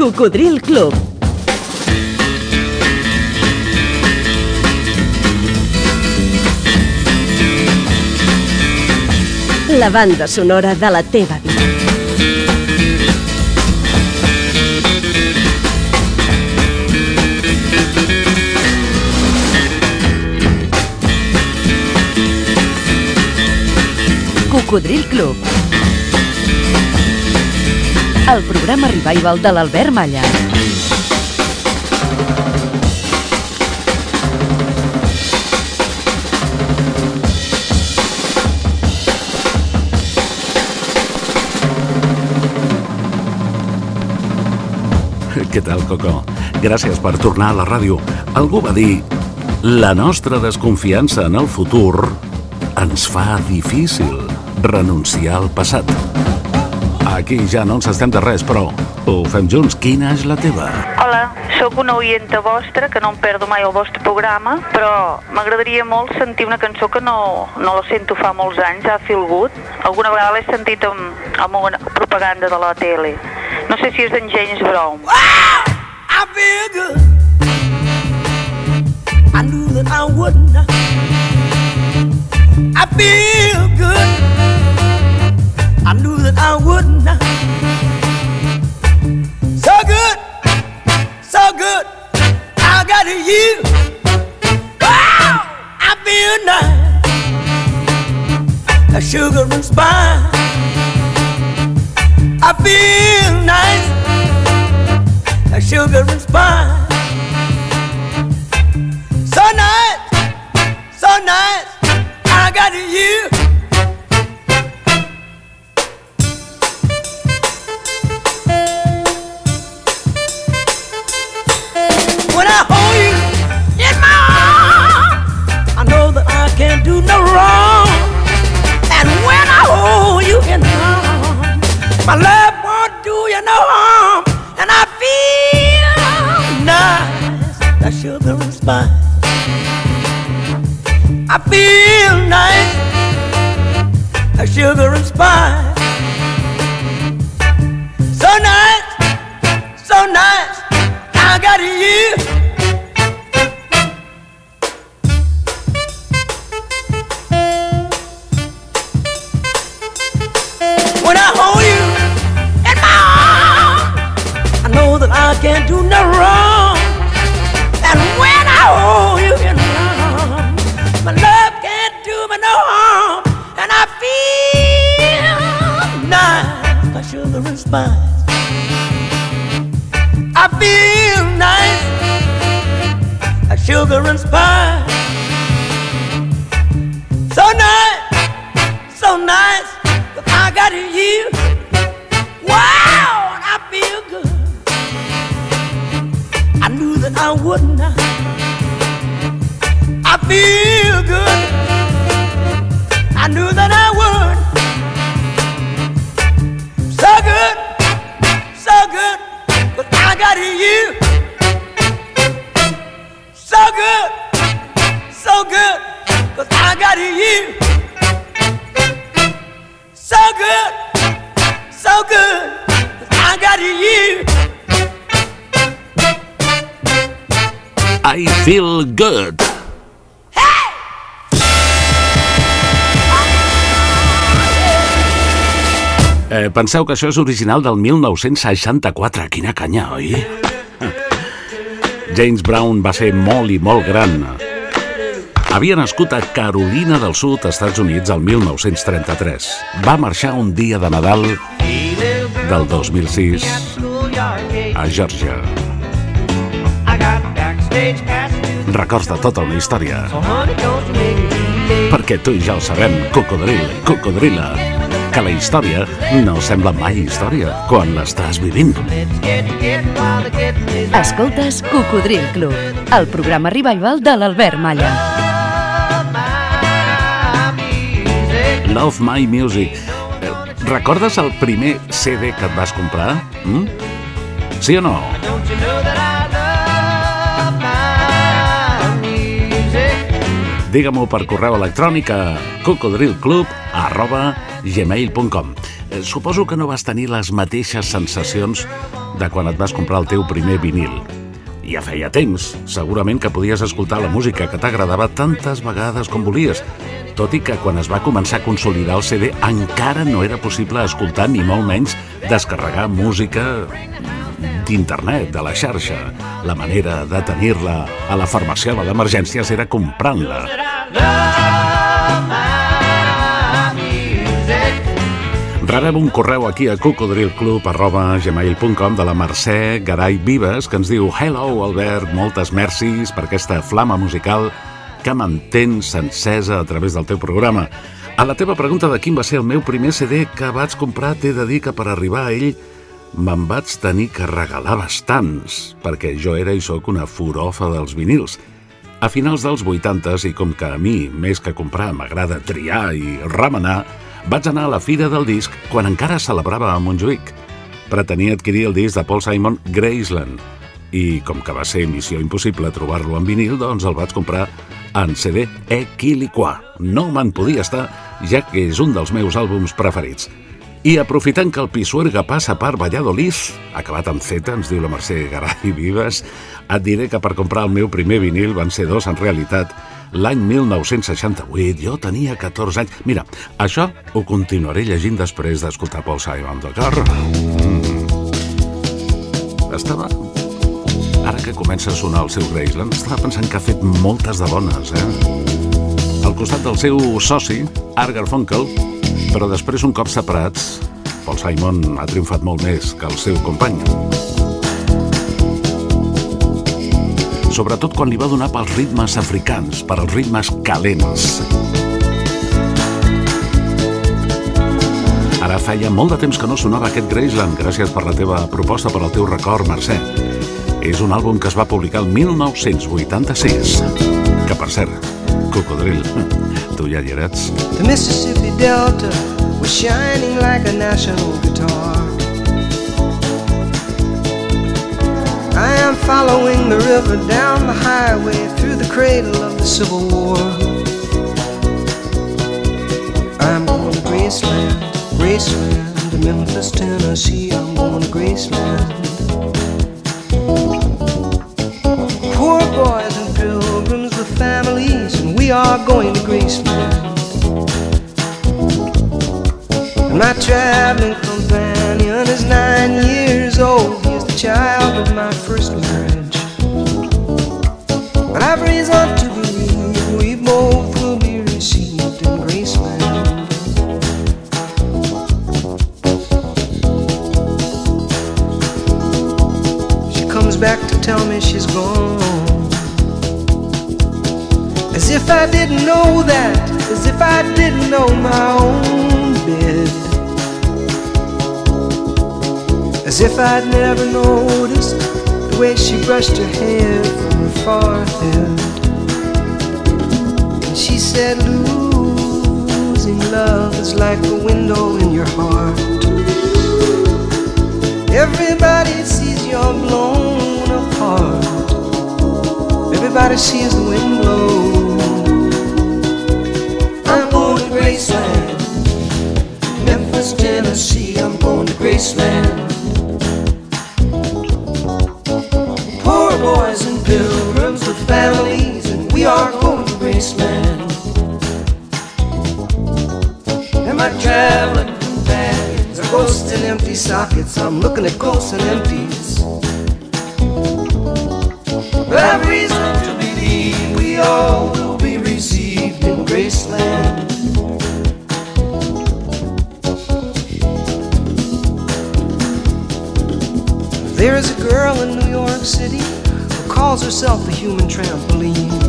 Cocodril Club. La banda sonora de la teva vida. Cocodril Club. El programa revival de l'Albert Malla. Què tal, Coco? Gràcies per tornar a la ràdio. Algú va dir la nostra desconfiança en el futur ens fa difícil renunciar al passat. Aquí ja no ens estem de res, però ho fem junts. Quina és la teva? Hola, sóc una oienta vostra, que no em perdo mai el vostre programa, però m'agradaria molt sentir una cançó que no, no la sento fa molts anys, a Feel Good. Alguna vegada l'he sentit amb, amb una propaganda de la tele. No sé si és d'en James Brown. I feel good. I knew that I wouldn't. I feel good. I knew that I wouldn't. So good, so good. I got you. Wow, I feel nice. A sugar and spice. I feel nice like sugar and spice. I feel good. Eh, penseu que això és original del 1964. Quina canya, oi? James Brown va ser molt i molt gran. Havia nascut a Carolina del Sud, Estats Units, el 1933. Va marxar un dia de Nadal del 2006 a Georgia. Records de tota una història. Perquè tu i jo ho sabem, cocodril, cocodrila, que la història no sembla mai història quan l'estàs vivint. Escoltes Cocodril Club, el programa revival de l'Albert Malla. Love My Music. Recordes el primer CD que et vas comprar? Mm? Sí o no? Digue-m'ho per correu electrònic a cocodrilclub arroba gmail.com Eh, Suposo que no vas tenir les mateixes sensacions de quan et vas comprar el teu primer vinil. Ja feia temps, segurament que podies escoltar la música que t'agradava tantes vegades com volies, tot i que quan es va començar a consolidar el CD encara no era possible escoltar ni molt menys descarregar música d'internet, de la xarxa. La manera de tenir-la a la farmàcia de l'emergències era comprant-la. Rebem un correu aquí a cocodrilclub.gmail.com de la Mercè Garay Vives que ens diu Hello, Albert, moltes mercis per aquesta flama musical que mantens encesa a través del teu programa. A la teva pregunta de quin va ser el meu primer CD que vaig comprar, t'he de dir que per arribar a ell me'n vaig tenir que regalar bastants, perquè jo era i sóc una furofa dels vinils. A finals dels 80 i com que a mi, més que comprar, m'agrada triar i remenar, vaig anar a la Fira del Disc quan encara celebrava a Montjuïc. Pretenia adquirir el disc de Paul Simon Graceland i, com que va ser missió impossible trobar-lo en vinil, doncs el vaig comprar en CD Equiliqua. No me'n podia estar, ja que és un dels meus àlbums preferits. I aprofitant que el Pisuerga passa per Valladolid, acabat amb Z, ens diu la Mercè Garay Vives, et diré que per comprar el meu primer vinil van ser dos en realitat, l'any 1968. Jo tenia 14 anys. Mira, això ho continuaré llegint després d'escoltar Paul Simon, d'acord? Mm. Estava... Ara que comença a sonar el seu Graceland, estava pensant que ha fet moltes de bones, eh? Al costat del seu soci, Art Garfunkel, però després, un cop separats, Paul Simon ha triomfat molt més que el seu company. Sobretot quan li va donar pels ritmes africans, per als ritmes calents. Ara feia molt de temps que no sonava aquest Graceland, gràcies per la teva proposta, per al teu record, Mercè. És un àlbum que es va publicar el 1986. Que, per cert, Cocodril, tu ja hi eres. The Mississippi Delta was shining like a national guitar I am following the river down the highway through the cradle of the Civil War. I'm going to Graceland, Graceland, to Memphis, Tennessee. I'm going to Graceland. Poor boys and pilgrims with families, and we are going to Graceland. And my traveling companion is nine years old He's the child of my I've reason to believe we both will be received in Graceland. She comes back to tell me she's gone. As if I didn't know that, as if I didn't know my own bed. As if I'd never noticed the way she brushed her hair forehead. She said, Losing love is like a window in your heart. Everybody sees you're blown apart. Everybody sees the wind blow. I'm going to Graceland. Memphis, Tennessee, I'm going to Graceland. Traveling companions are ghosts and empty sockets. I'm looking at ghosts and empties. But I've reason to believe we all will be received in Graceland. There is a girl in New York City who calls herself the human trampoline.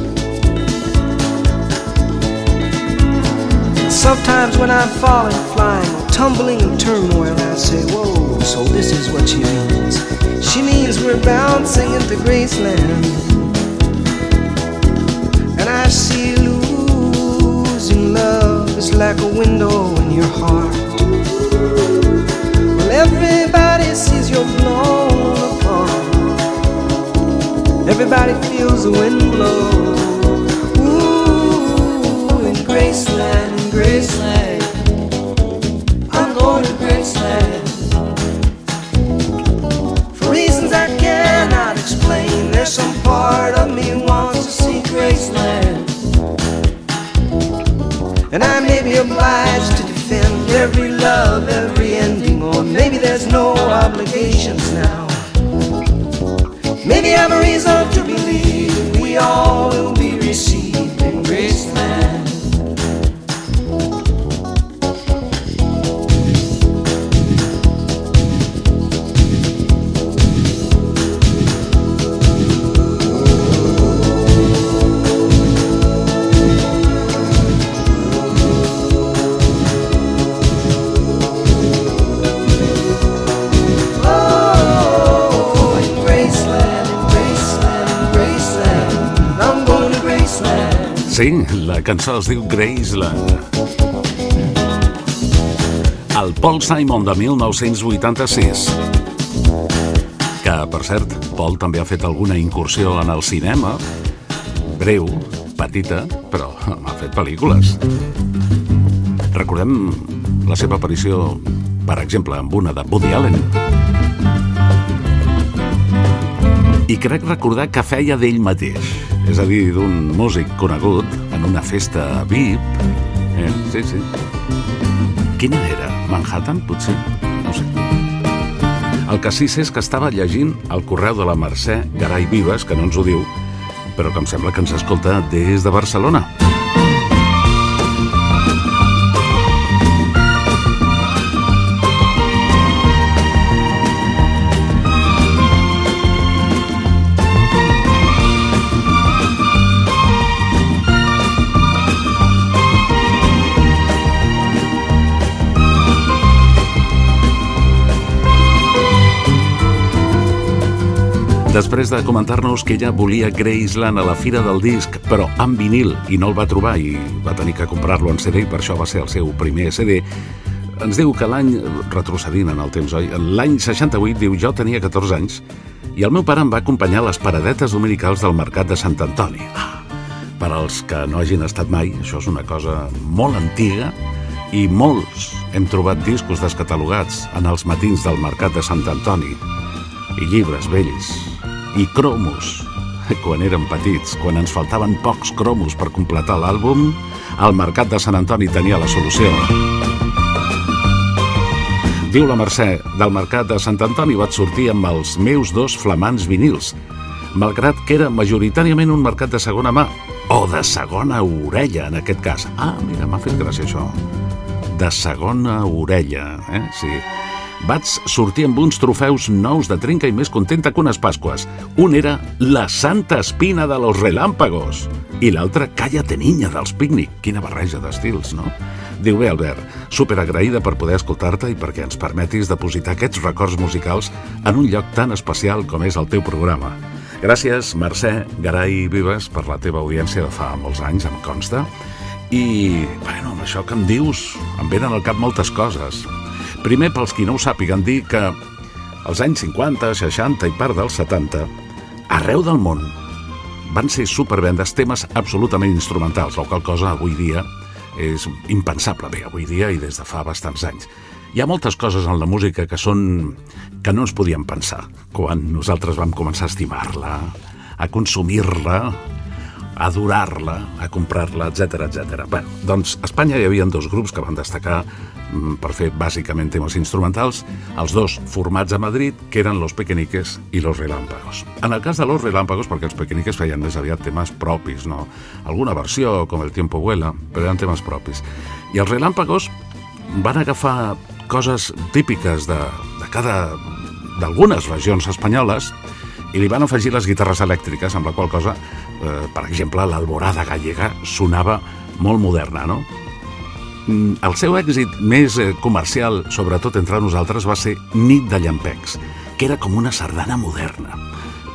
Sometimes when I'm falling, flying, tumbling in turmoil, I say, Whoa, so this is what she means. She means we're bouncing into Graceland. And I see losing love is like a window in your heart. Well, everybody sees you're blown apart. Everybody feels the wind blow. Ooh, in Graceland, I'm going to Graceland. For reasons I cannot explain, there's some part of me wants to see Graceland. And I may be obliged to defend every love, every ending, or maybe there's no obligations now. Maybe I'm a reason to believe we all. Sí, la cançó es diu Graceland. El Paul Simon de 1986. Que, per cert, Paul també ha fet alguna incursió en el cinema. Breu, petita, però ha fet pel·lícules. Recordem la seva aparició, per exemple, amb una de Woody Allen. I crec recordar que feia d'ell mateix, és a dir, d'un músic conegut en una festa VIP. Eh, sí, sí. Quina era? Manhattan, potser? No sé. El que sí sé és que estava llegint el correu de la Mercè Garay Vives, que no ens ho diu, però que em sembla que ens escolta des de Barcelona. Després de comentar-nos que ella volia Graceland a la Fira del Disc, però en vinil, i no el va trobar i va tenir que comprar-lo en CD, i per això va ser el seu primer CD, ens diu que l'any, retrocedint en el temps, oi? L'any 68, diu, jo tenia 14 anys, i el meu pare em va acompanyar a les paradetes dominicals del Mercat de Sant Antoni. Ah, per als que no hagin estat mai, això és una cosa molt antiga, i molts hem trobat discos descatalogats en els matins del Mercat de Sant Antoni, i llibres vells, i cromos. Quan érem petits, quan ens faltaven pocs cromos per completar l'àlbum, el Mercat de Sant Antoni tenia la solució. Diu la Mercè, del Mercat de Sant Antoni vaig sortir amb els meus dos flamants vinils, malgrat que era majoritàriament un mercat de segona mà, o de segona orella, en aquest cas. Ah, mira, m'ha fet gràcia això. De segona orella, eh? Sí. Vaig sortir amb uns trofeus nous de trinca i més contenta que unes Pasques. Un era la Santa Espina de los Relámpagos i l'altre Cállate Niña dels Pícnic. Quina barreja d'estils, no? Diu bé, Albert, superagraïda per poder escoltar-te i perquè ens permetis depositar aquests records musicals en un lloc tan especial com és el teu programa. Gràcies, Mercè Garay Vives, per la teva audiència de fa molts anys, em consta. I, bueno, amb això que em dius, em venen al cap moltes coses. Primer, pels qui no ho sàpiguen, dir que als anys 50, 60 i part dels 70, arreu del món van ser supervendes temes absolutament instrumentals, la qual cosa avui dia és impensable, bé, avui dia i des de fa bastants anys. Hi ha moltes coses en la música que són... que no ens podíem pensar quan nosaltres vam començar a estimar-la, a consumir-la, a adorar-la, a comprar-la, etc etc. Bé, doncs a Espanya hi havia dos grups que van destacar per fer bàsicament temes instrumentals, els dos formats a Madrid, que eren Los Pequeñiques i Los Relámpagos. En el cas de Los Relámpagos, perquè els Pequeñiques feien més aviat temes propis, no? Alguna versió, com El tiempo vuela, però eren temes propis. I els Relámpagos van agafar coses típiques de, de cada d'algunes regions espanyoles i li van afegir les guitarres elèctriques, amb la qual cosa, eh, per exemple, l'alborada gallega sonava molt moderna, no? Mm, El seu èxit més eh, comercial, sobretot entre nosaltres, va ser Nit de Llampecs, que era com una sardana moderna.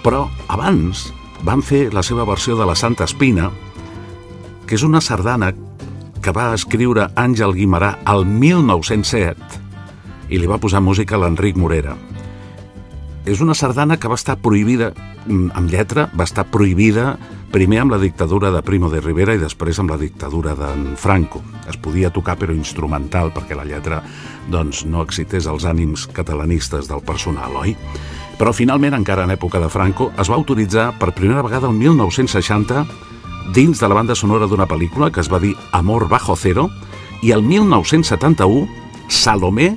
Però abans van fer la seva versió de la Santa Espina, que és una sardana que va escriure Àngel Guimarà al 1907 i li va posar música a l'Enric Morera. És una sardana que va estar prohibida, mm, amb lletra, va estar prohibida primer amb la dictadura de Primo de Rivera i després amb la dictadura d'en Franco. Es podia tocar però instrumental perquè la lletra doncs, no excités els ànims catalanistes del personal, oi? Però finalment, encara en època de Franco, es va autoritzar per primera vegada el 1960 dins de la banda sonora d'una pel·lícula que es va dir Amor bajo cero i el 1971 Salomé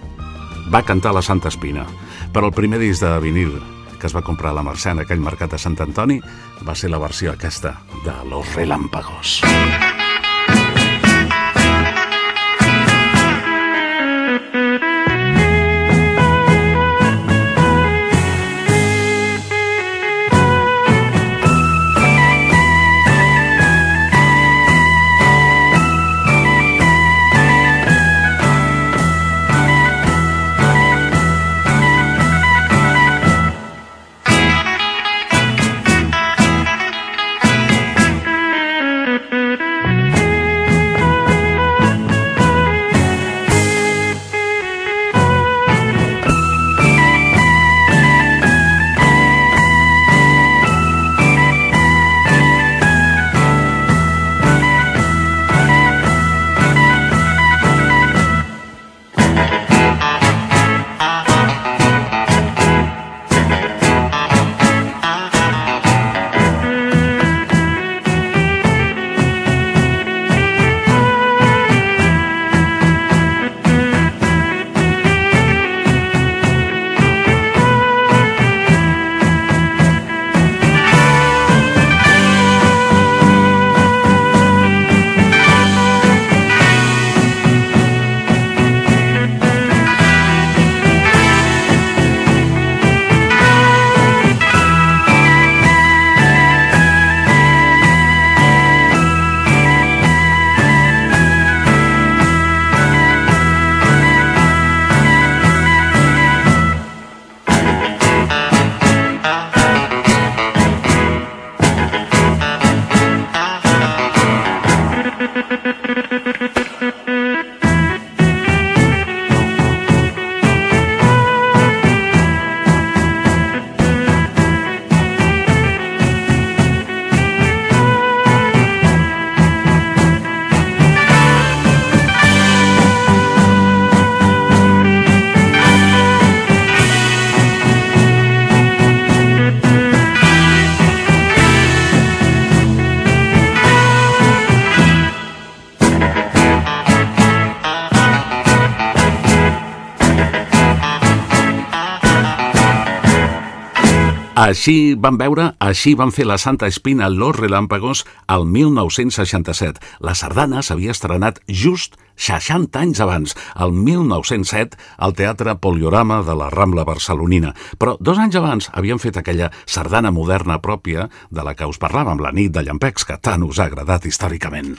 va cantar la Santa Espina. Però el primer disc de vinil que es va comprar a la Mercè en aquell mercat de Sant Antoni va ser la versió aquesta de Los Relámpagos. Música Així van veure, així van fer la Santa Espina Los Relámpagos al 1967. La sardana s'havia estrenat just 60 anys abans, al 1907, al Teatre Poliorama de la Rambla Barcelonina. Però dos anys abans havien fet aquella sardana moderna pròpia de la que us parlàvem la nit de Llampecs, que tant us ha agradat històricament.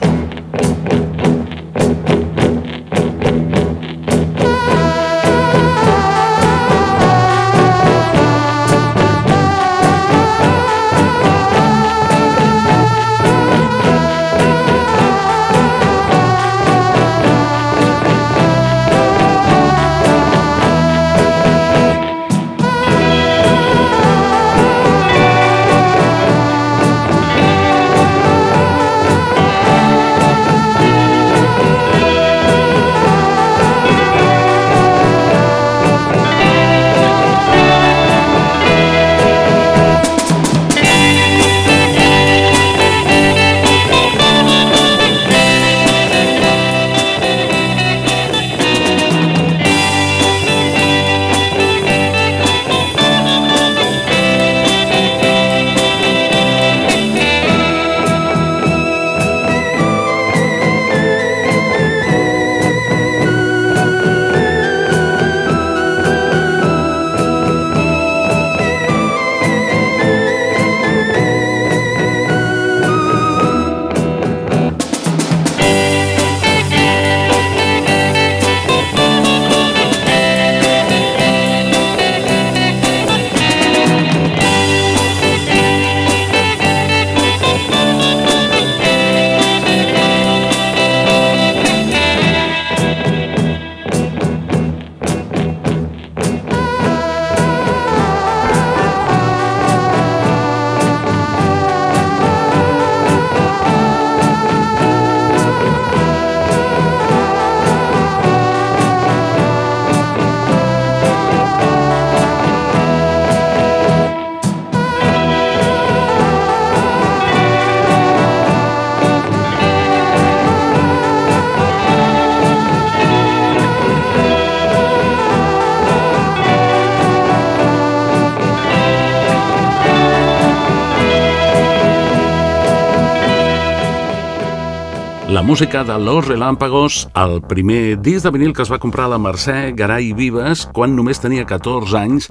La música de Los Relámpagos, el primer disc de vinil que es va comprar la Mercè Garay Vives quan només tenia 14 anys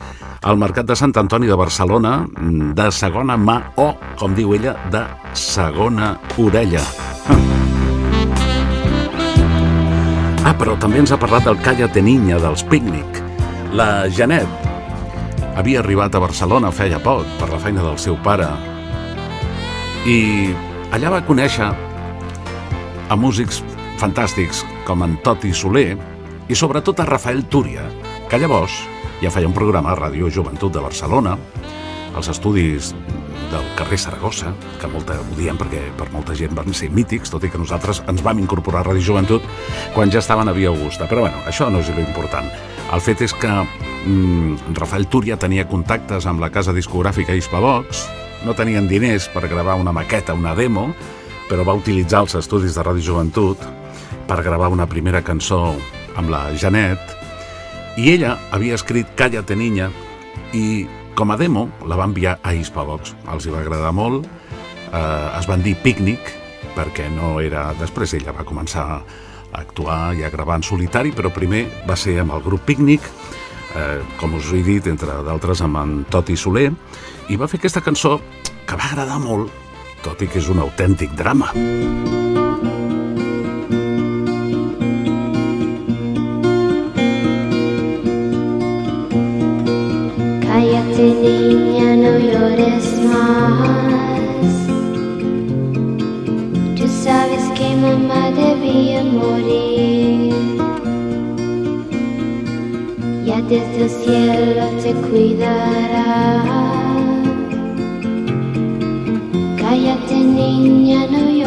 al Mercat de Sant Antoni de Barcelona, de segona mà o, com diu ella, de segona orella. Ah, però també ens ha parlat del Cállate Niña, dels Pícnic. La Janet havia arribat a Barcelona feia poc per la feina del seu pare i allà va conèixer a músics fantàstics com en Toti Soler i sobretot a Rafael Túria, que llavors ja feia un programa a Ràdio Joventut de Barcelona, als estudis del carrer Saragossa, que molta, ho diem perquè per molta gent van ser mítics, tot i que nosaltres ens vam incorporar a Ràdio Joventut quan ja estaven a Via Augusta. Però bueno, això no és l'important. El fet és que mm, Rafael Túria tenia contactes amb la casa discogràfica Hispavox, no tenien diners per gravar una maqueta, una demo, però va utilitzar els estudis de Ràdio Joventut per gravar una primera cançó amb la Janet i ella havia escrit Cállate niña i com a demo la va enviar a Hispavox. Els hi va agradar molt, eh, es van dir Pícnic perquè no era... Després ella va començar a actuar i a gravar en solitari, però primer va ser amb el grup Pícnic, eh, com us he dit, entre d'altres amb en Toti Soler, i va fer aquesta cançó que va agradar molt, tot i que és un autèntic drama. Cállate niña, no llores más. Tú sabes que mamá debía morir. Ya desde el cielo te cuidará. Cállate niña, no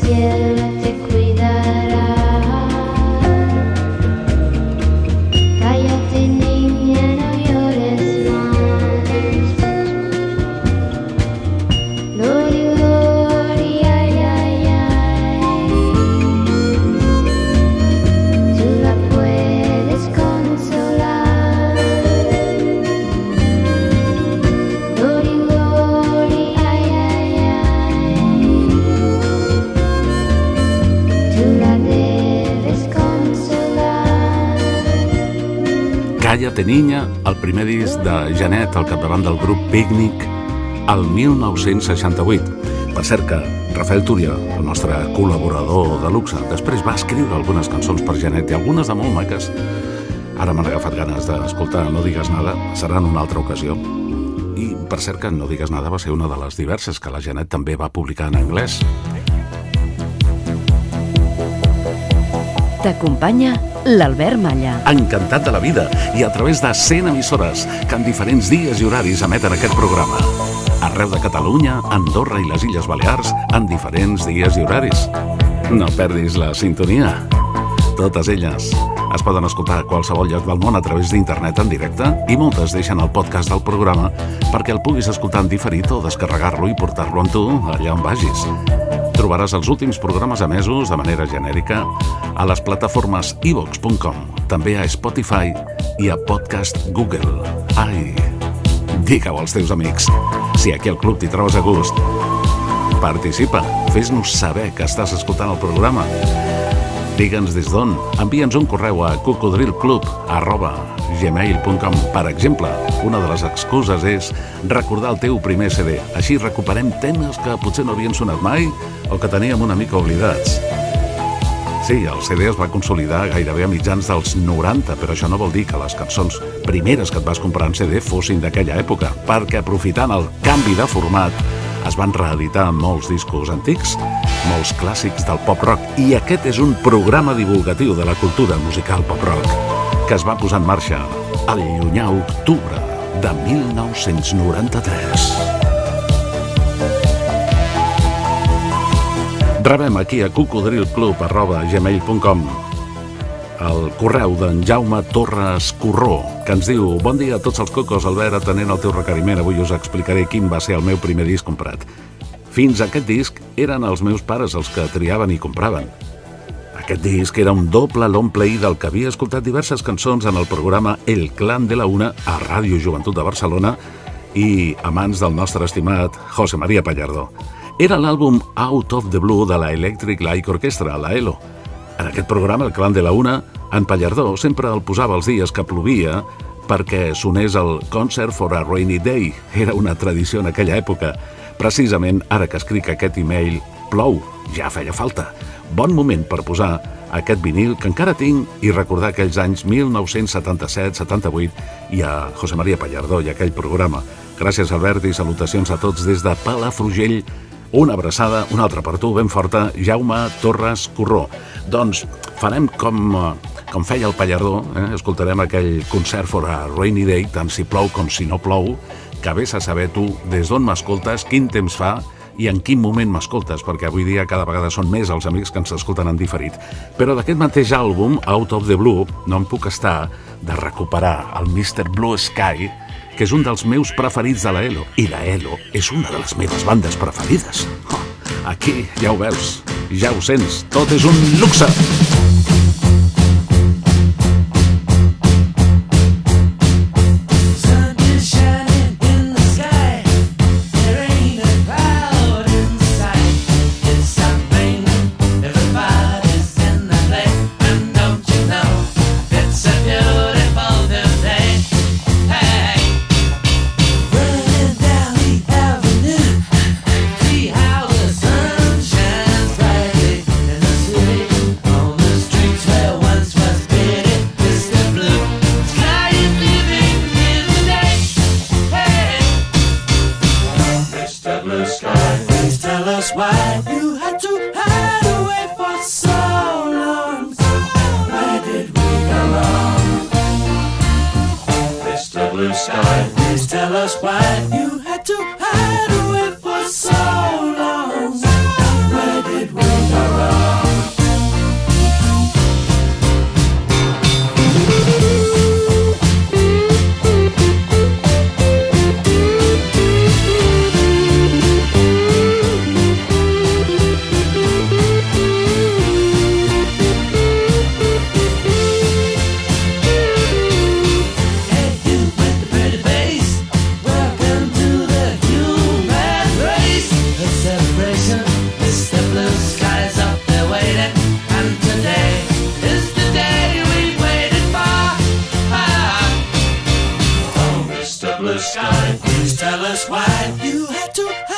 cielo te cuidará. Cállate niña, el primer disc de Janet al capdavant del grup Pícnic el 1968. Per cert que Rafael Túria, el nostre col·laborador de luxe, després va escriure algunes cançons per Janet i algunes de molt maques. Ara m'han agafat ganes d'escoltar No digues nada, serà en una altra ocasió. I, per cert, que No digues nada va ser una de les diverses que la Janet també va publicar en anglès. T'acompanya l'Albert Malla. Encantat de la vida i a través de 100 emissores que en diferents dies i horaris emeten aquest programa. Arreu de Catalunya, Andorra i les Illes Balears en diferents dies i horaris. No perdis la sintonia. Totes elles es poden escoltar a qualsevol lloc del món a través d'internet en directe i moltes deixen el podcast del programa perquè el puguis escoltar en diferit o descarregar-lo i portar-lo amb tu allà on vagis. Trobaràs els últims programes emesos de manera genèrica a les plataformes ivox.com, també a Spotify i a Podcast Google. Ai, digue-ho als teus amics. Si aquí al club t'hi trobes a gust, participa, fes-nos saber que estàs escoltant el programa. Digue'ns des d'on. Envia'ns un correu a cocodrilclub gmail.com. Per exemple, una de les excuses és recordar el teu primer CD. Així recuperem temes que potser no havien sonat mai o que teníem una mica oblidats. Sí, el CD es va consolidar gairebé a mitjans dels 90, però això no vol dir que les cançons primeres que et vas comprar en CD fossin d'aquella època, perquè aprofitant el canvi de format es van reeditar molts discos antics, molts clàssics del pop-rock, i aquest és un programa divulgatiu de la cultura musical pop-rock que es va posar en marxa al llunyà octubre de 1993. Rebem aquí a cocodrilclub.gmail.com el correu d'en Jaume Torres Corró, que ens diu Bon dia a tots els cocos, Albert, atenent el teu requeriment, avui us explicaré quin va ser el meu primer disc comprat. Fins a aquest disc eren els meus pares els que triaven i compraven. Aquest disc era un doble long play del que havia escoltat diverses cançons en el programa El Clan de la Una a Ràdio Joventut de Barcelona i a mans del nostre estimat José María Pallardó. Era l'àlbum Out of the Blue de la Electric Light Orchestra, la ELO. En aquest programa, el Clan de la Una, en Pallardó sempre el posava els dies que plovia perquè sonés el Concert for a Rainy Day. Era una tradició en aquella època. Precisament ara que escric aquest e-mail, plou, ja feia falta. Bon moment per posar aquest vinil que encara tinc i recordar aquells anys 1977-78 i a José María Pallardó i aquell programa. Gràcies, Albert, i salutacions a tots des de Palafrugell. Una abraçada, una altra per tu, ben forta, Jaume Torres Corró. Doncs farem com, com feia el Pallardó, eh? escoltarem aquell concert for a Rainy Day, tant si plou com si no plou, que vés a saber tu des d'on m'escoltes, quin temps fa i en quin moment m'escoltes, perquè avui dia cada vegada són més els amics que ens escolten en diferit. Però d'aquest mateix àlbum, Out of the Blue, no em puc estar de recuperar el Mr. Blue Sky, que és un dels meus preferits de la ELO. I la ELO és una de les meves bandes preferides. Aquí ja ho veus, ja ho sents, tot és un luxe. Sky, please tell us why you had to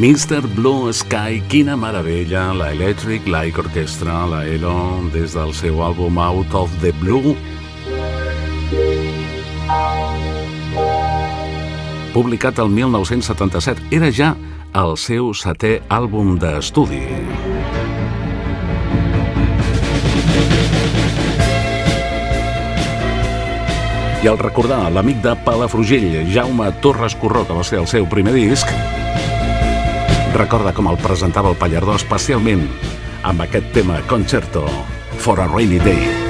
Mr. Blue Sky, quina meravella, la Electric Light Orchestra, la ELO, des del seu àlbum Out of the Blue, publicat el 1977. Era ja el seu setè àlbum d'estudi. I al recordar l'amic de Palafrugell, Jaume Torres Corró, que va ser el seu primer disc, recorda com el presentava el Pallardó especialment amb aquest tema Concerto for a Rainy Day.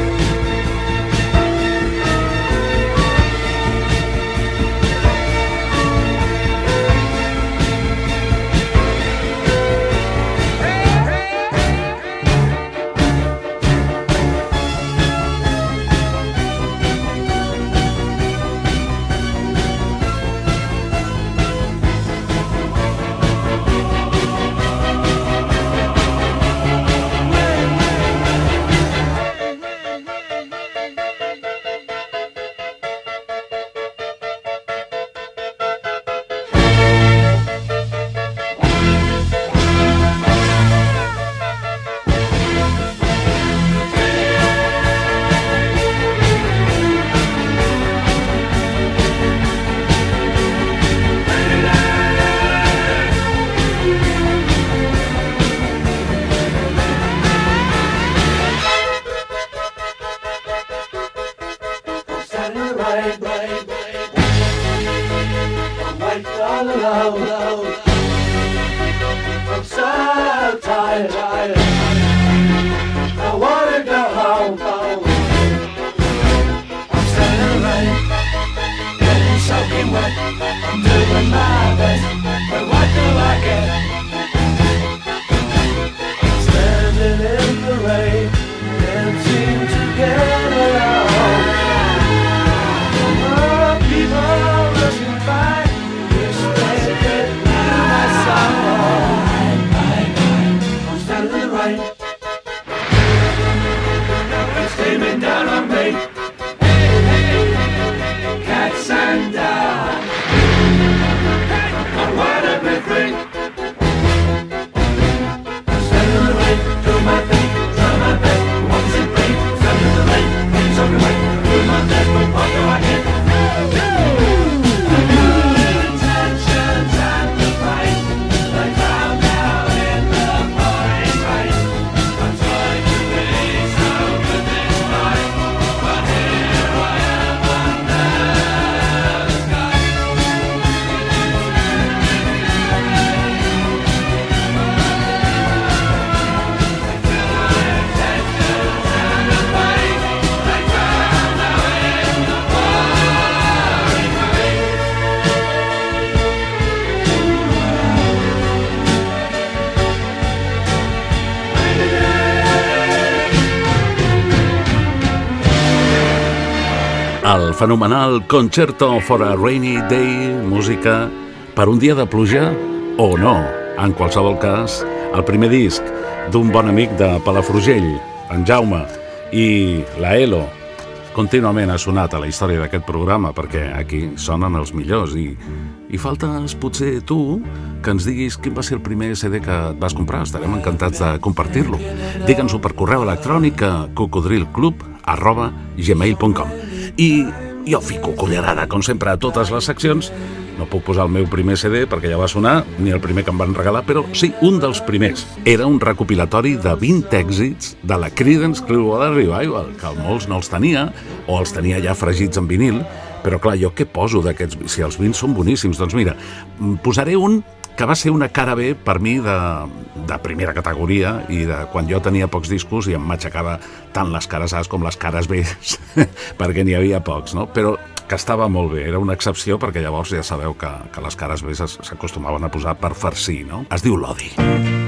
Fenomenal Concerto for a Rainy Day, música per un dia de pluja o no. En qualsevol cas, el primer disc d'un bon amic de Palafrugell, en Jaume, i la Elo, contínuament ha sonat a la història d'aquest programa perquè aquí sonen els millors i, i faltes potser tu que ens diguis quin va ser el primer CD que et vas comprar. Estarem encantats de compartir-lo. Digue'ns-ho per correu electrònic a cocodrilclub arroba gmail.com i jo fico cullerada, com sempre, a totes les seccions. No puc posar el meu primer CD perquè ja va sonar, ni el primer que em van regalar, però sí, un dels primers. Era un recopilatori de 20 èxits de la Creedence Clearwater Revival, que molts no els tenia, o els tenia ja fregits en vinil, però clar, jo què poso d'aquests... Si els 20 són boníssims, doncs mira, mm, posaré un que va ser una cara B per mi de, de primera categoria i de quan jo tenia pocs discos i em matxacava tant les cares A's com les cares B perquè n'hi havia pocs, no? Però que estava molt bé, era una excepció perquè llavors ja sabeu que, que les cares B s'acostumaven a posar per farcir, no? Es diu l'odi. just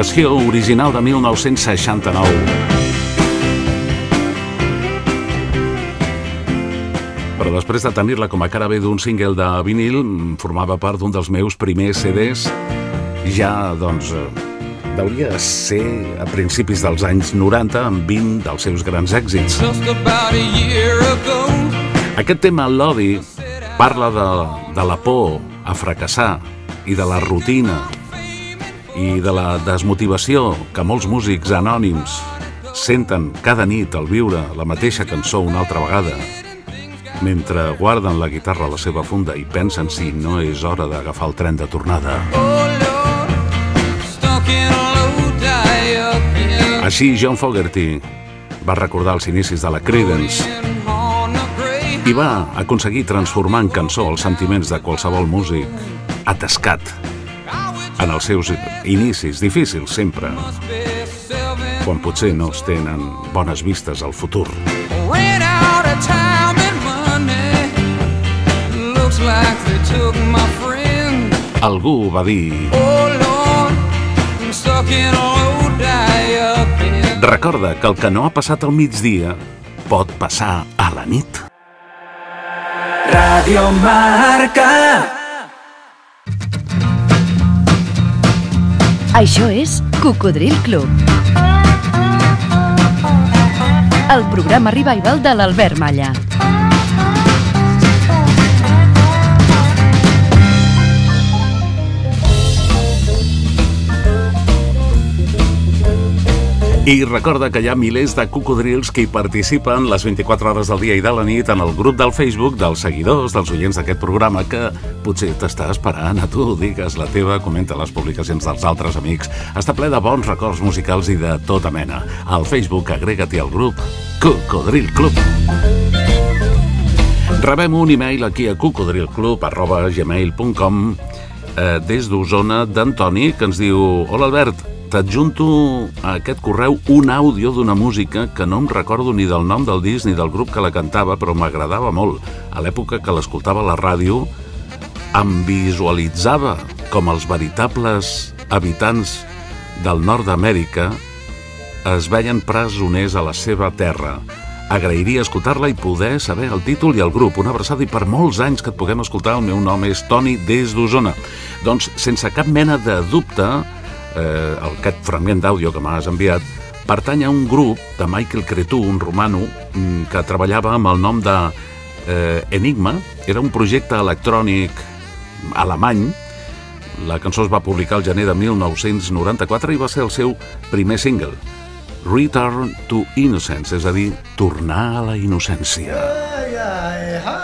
Publicació original de 1969. Però després de tenir-la com a cara B d'un single de vinil, mm, formava part d'un dels meus primers CDs. Ja, doncs, eh, deuria ser a principis dels anys 90 amb 20 dels seus grans èxits. Aquest tema, l'odi, parla de, de la por a fracassar i de la rutina i de la desmotivació que molts músics anònims senten cada nit al viure la mateixa cançó una altra vegada mentre guarden la guitarra a la seva funda i pensen si no és hora d'agafar el tren de tornada. Així, John Fogerty va recordar els inicis de la Creedence i va aconseguir transformar en cançó els sentiments de qualsevol músic atascat en els seus inicis, difícils sempre, quan potser no es tenen bones vistes al futur. Algú va dir... Oh. Recorda que el que no ha passat al migdia pot passar a la nit. Radio Marca. Això és Cocodril Club. El programa revival de l'Albert Malla. I recorda que hi ha milers de cocodrils que hi participen les 24 hores del dia i de la nit en el grup del Facebook dels seguidors, dels oients d'aquest programa, que potser t'està esperant a tu, digues la teva, comenta les publicacions dels altres amics. Està ple de bons records musicals i de tota mena. Al Facebook agrega-t'hi al grup Cocodril Club. Rebem un e-mail aquí a cocodrilclub.gmail.com eh, des d'Osona d'Antoni que ens diu Hola Albert, t'adjunto a aquest correu un àudio d'una música que no em recordo ni del nom del disc ni del grup que la cantava, però m'agradava molt. A l'època que l'escoltava a la ràdio, em visualitzava com els veritables habitants del nord d'Amèrica es veien presoners a la seva terra. Agrairia escoltar-la i poder saber el títol i el grup. Una abraçada i per molts anys que et puguem escoltar. El meu nom és Toni des d'Osona. Doncs, sense cap mena de dubte, eh, aquest fragment d'àudio que m'has enviat pertany a un grup de Michael Cretu, un romano, mm, que treballava amb el nom de eh, Enigma. Era un projecte electrònic alemany. La cançó es va publicar al gener de 1994 i va ser el seu primer single, Return to Innocence, és a dir, tornar a la innocència. Don't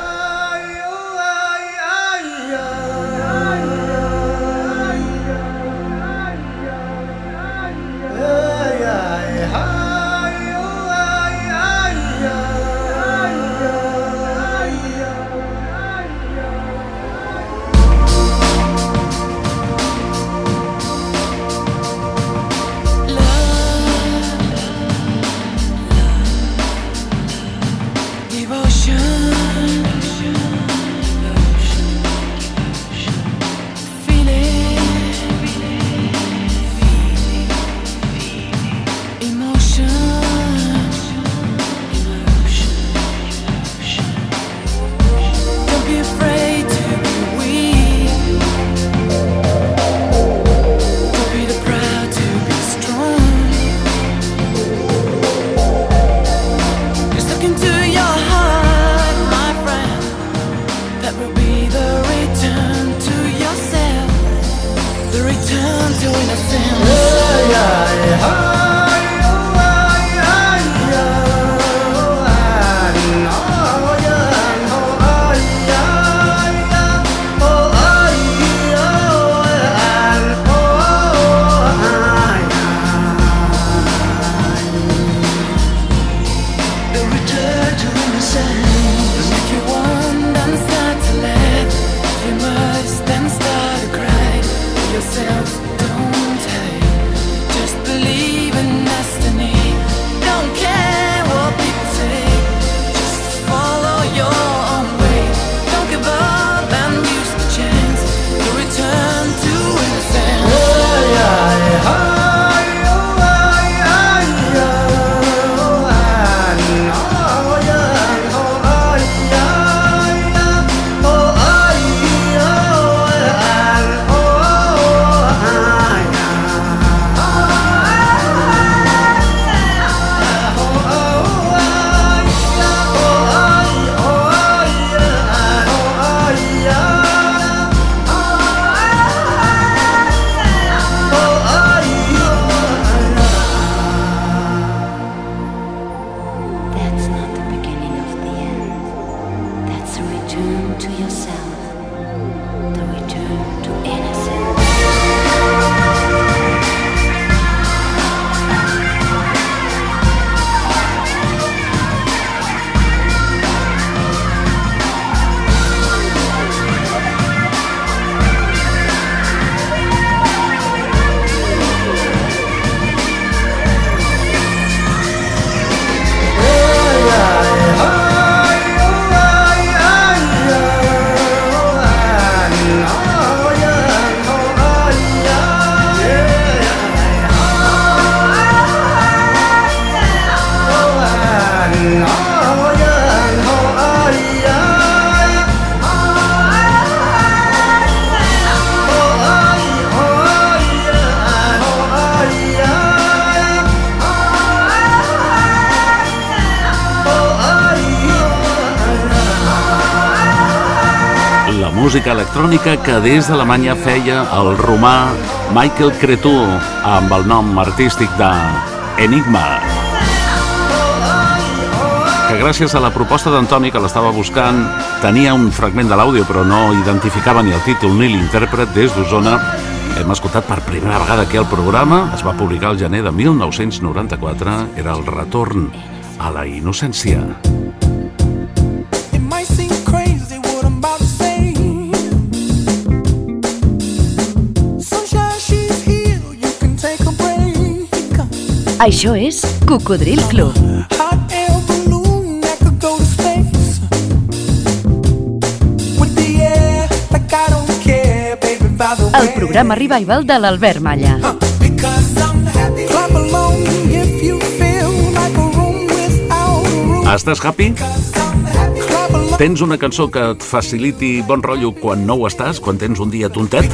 música electrònica que des d'Alemanya feia el romà Michael Cretu amb el nom artístic de Enigma. Que gràcies a la proposta d'Antoni, que l'estava buscant, tenia un fragment de l'àudio però no identificava ni el títol ni l'intèrpret des d'Osona, hem escoltat per primera vegada aquí al programa, es va publicar el gener de 1994, era el retorn a la innocència. Care, baby. By the El programa revival de l'Albert Malla. Estàs happy? Tens una cançó que et faciliti bon rotllo quan no ho estàs, quan tens un dia tontet?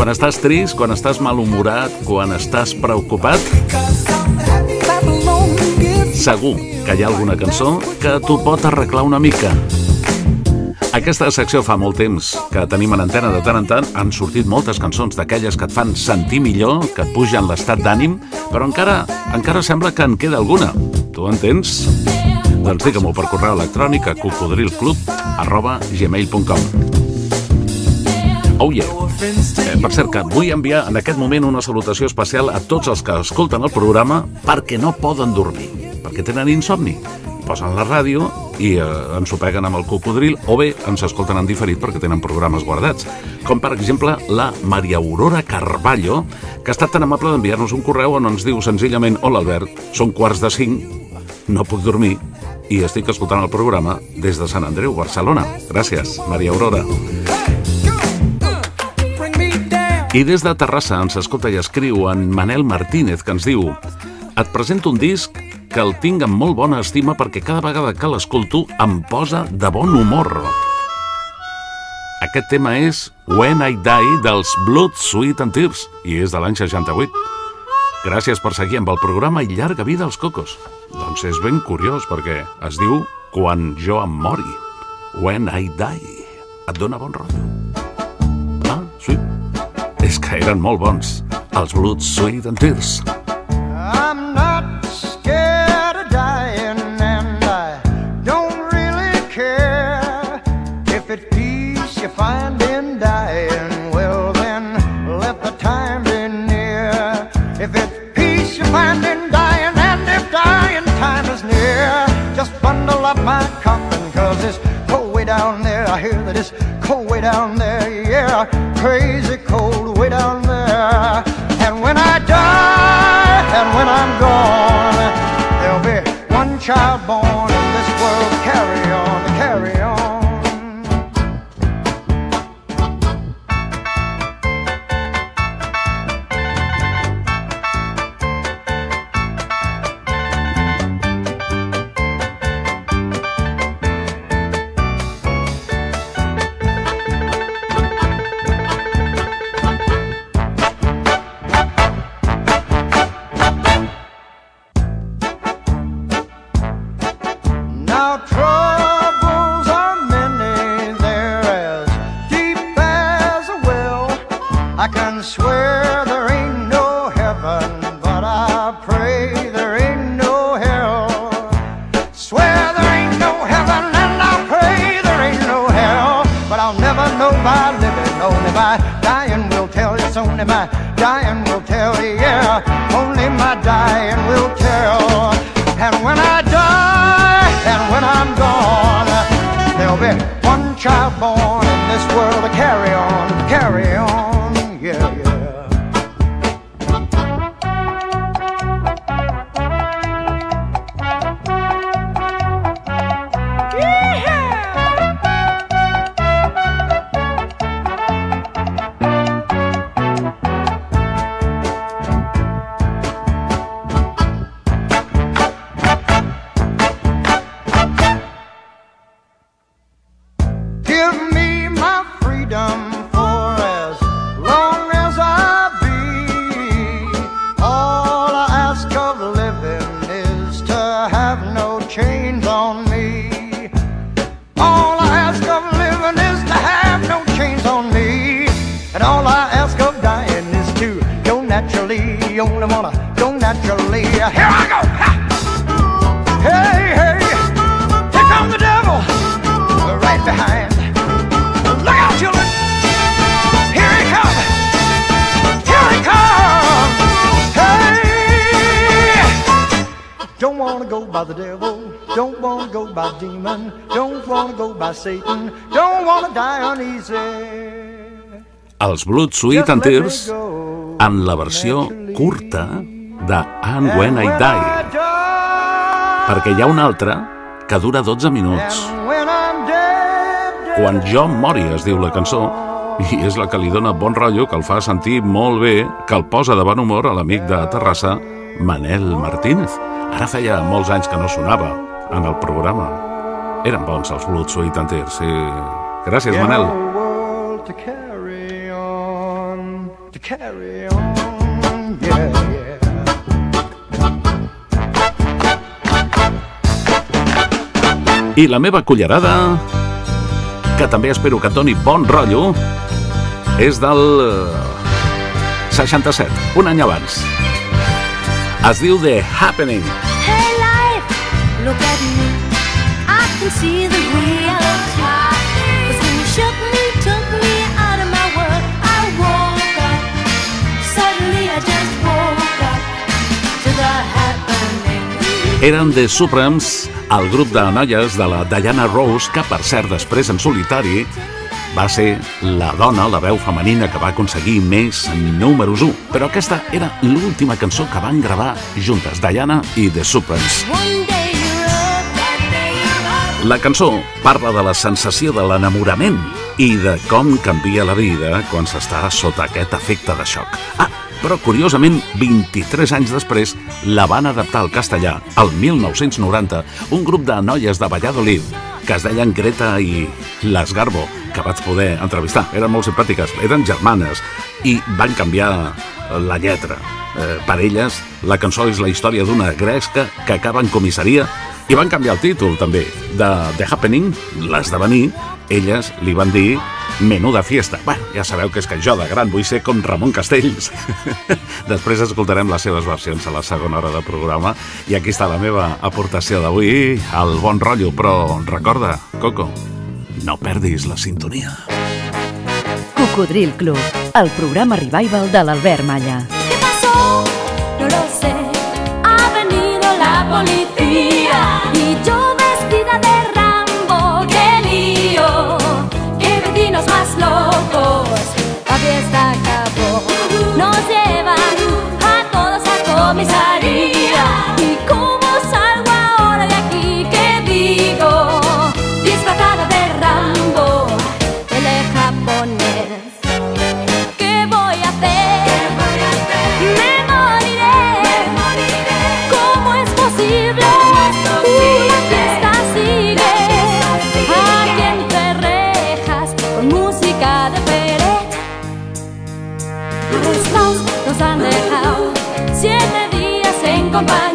Quan estàs trist, quan estàs malhumorat, quan estàs preocupat? Segur que hi ha alguna cançó que t'ho pot arreglar una mica. Aquesta secció fa molt temps que tenim en antena de tant en tant. Han sortit moltes cançons d'aquelles que et fan sentir millor, que et pugen l'estat d'ànim, però encara encara sembla que en queda alguna. Tu entens? Doncs digue-m'ho per correu electrònic a cocodrilclub arroba gmail.com Oh yeah. Eh, per cert, que vull enviar en aquest moment una salutació especial a tots els que escolten el programa perquè no poden dormir, perquè tenen insomni. Posen la ràdio i eh, ens ho peguen amb el cocodril o bé ens escolten en diferit perquè tenen programes guardats. Com per exemple la Maria Aurora Carballo, que ha estat tan amable d'enviar-nos un correu on ens diu senzillament Hola Albert, són quarts de cinc, no puc dormir i estic escoltant el programa des de Sant Andreu, Barcelona. Gràcies, Maria Aurora. Down. I des de Terrassa ens escolta i escriu en Manel Martínez, que ens diu Et presento un disc que el tinc amb molt bona estima perquè cada vegada que l'escolto em posa de bon humor. Aquest tema és When I Die dels Blood, Sweet and Tears i és de l'any 68. Gràcies per seguir amb el programa i llarga vida als cocos. Doncs és ben curiós perquè es diu Quan jo em mori. When I Die. Et dona bon rotllo. Ah, sí. És que eren molt bons. Els Blood, Sweet and Tears. I'm not scared of dying, and I don't really care if peace you find in dying. Well, then let the time be near. If peace you find in dying, and if dying time is near, just bundle up my coffin, cause it's cold way down there. I hear that it's cold way down there, yeah, crazy achar bom. Satan. Don't wanna die uneasy. Els Blood, Sweet and Tears en la versió curta de And When I Die. Perquè hi ha una altra que dura 12 minuts. Quan jo mori es diu la cançó i és la que li dona bon rotllo, que el fa sentir molt bé, que el posa de bon humor a l'amic de Terrassa, Manel Martínez. Ara feia molts anys que no sonava en el programa. Eren bons els Blood, Sweet and Tears, sí. Gràcies, Manel. to carry on, to carry on, yeah, yeah. I la meva cullerada que també espero que doni bon rotllo, és del eh, 67, un any abans. Es diu The Happening. Eren The Supremes, el grup de noies de la Diana Rose, que per cert després en solitari va ser la dona, la veu femenina que va aconseguir més números 1. Però aquesta era l'última cançó que van gravar juntes, Diana i The Supremes. La cançó parla de la sensació de l'enamorament i de com canvia la vida quan s'està sota aquest efecte de xoc. Ah, però curiosament, 23 anys després, la van adaptar al castellà, el 1990, un grup de noies de Valladolid que es deien Greta i Les Garbo, que vaig poder entrevistar. Eren molt simpàtiques, eren germanes i van canviar la lletra. Eh, per elles, la cançó és la història d'una gresca que acaba en comissaria i van canviar el títol, també, de The Happening, l'esdevenir, elles li van dir Menuda fiesta. Bueno, ja sabeu que és que jo de gran vull ser com Ramon Castells. Després escoltarem les seves versions a la segona hora del programa i aquí està la meva aportació d'avui, el bon rotllo, però recorda, Coco, no perdis la sintonia. Cocodril Club, el programa revival de l'Albert Malla. ¿Qué pasó? No lo sé. Ha venido la policía papá.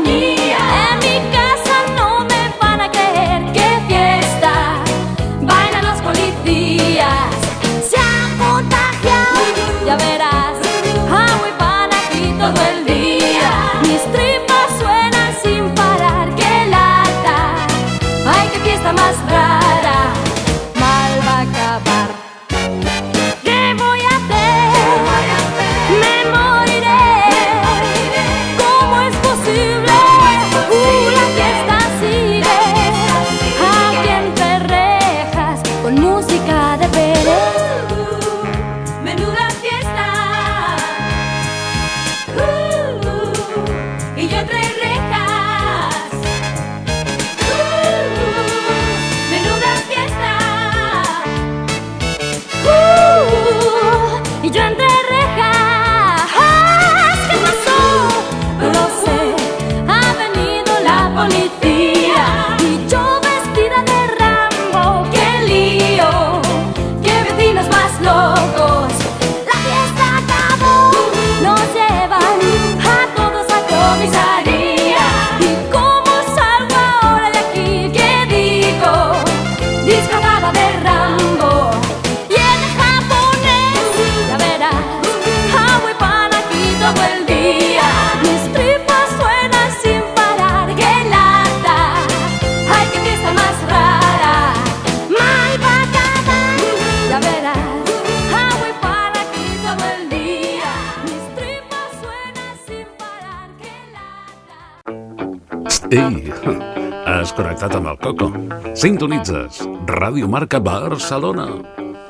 Sintonitzes Ràdio Marca Barcelona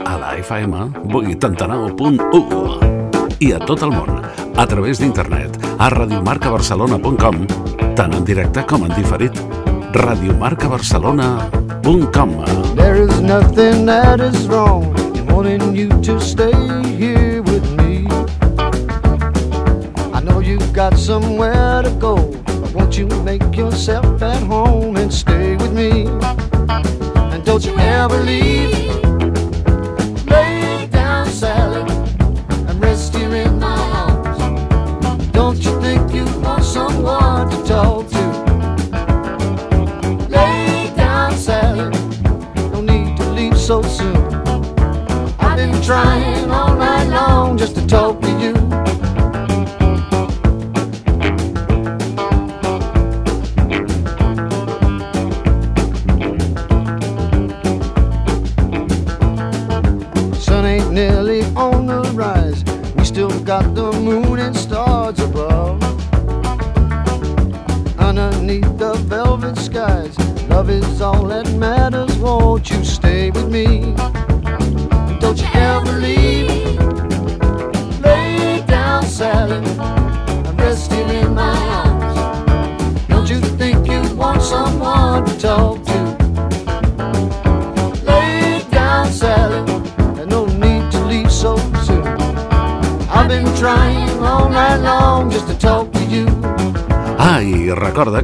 a la FM 89.1 i a tot el món a través d'internet a radiomarcabarcelona.com tant en directe com en diferit radiomarcabarcelona.com There is nothing that is wrong in wanting you to stay here with me. I know you've got somewhere to go, but won't you make yourself at home and stay with me? Don't you ever leave.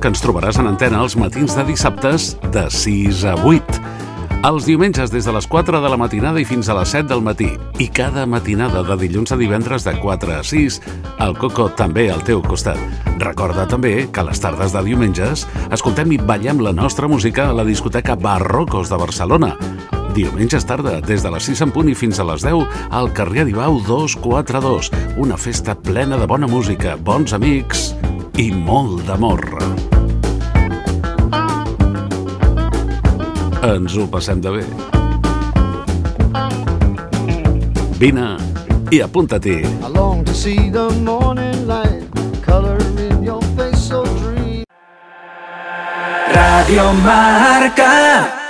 Que ens trobaràs en antena els matins de dissabtes de 6 a 8. Els diumenges des de les 4 de la matinada i fins a les 7 del matí. I cada matinada de dilluns a divendres de 4 a 6, el Coco també al teu costat. Recorda també que a les tardes de diumenges escoltem i ballem la nostra música a la discoteca Barrocos de Barcelona. Diumenges tarda, des de les 6 en punt i fins a les 10, al carrer Aribau 242. Una festa plena de bona música, bons amics i molt d'amor. Ens ho passem de bé. Vine i apunta-t'hi. To see the morning light, color in your face so dream. Radio Marca.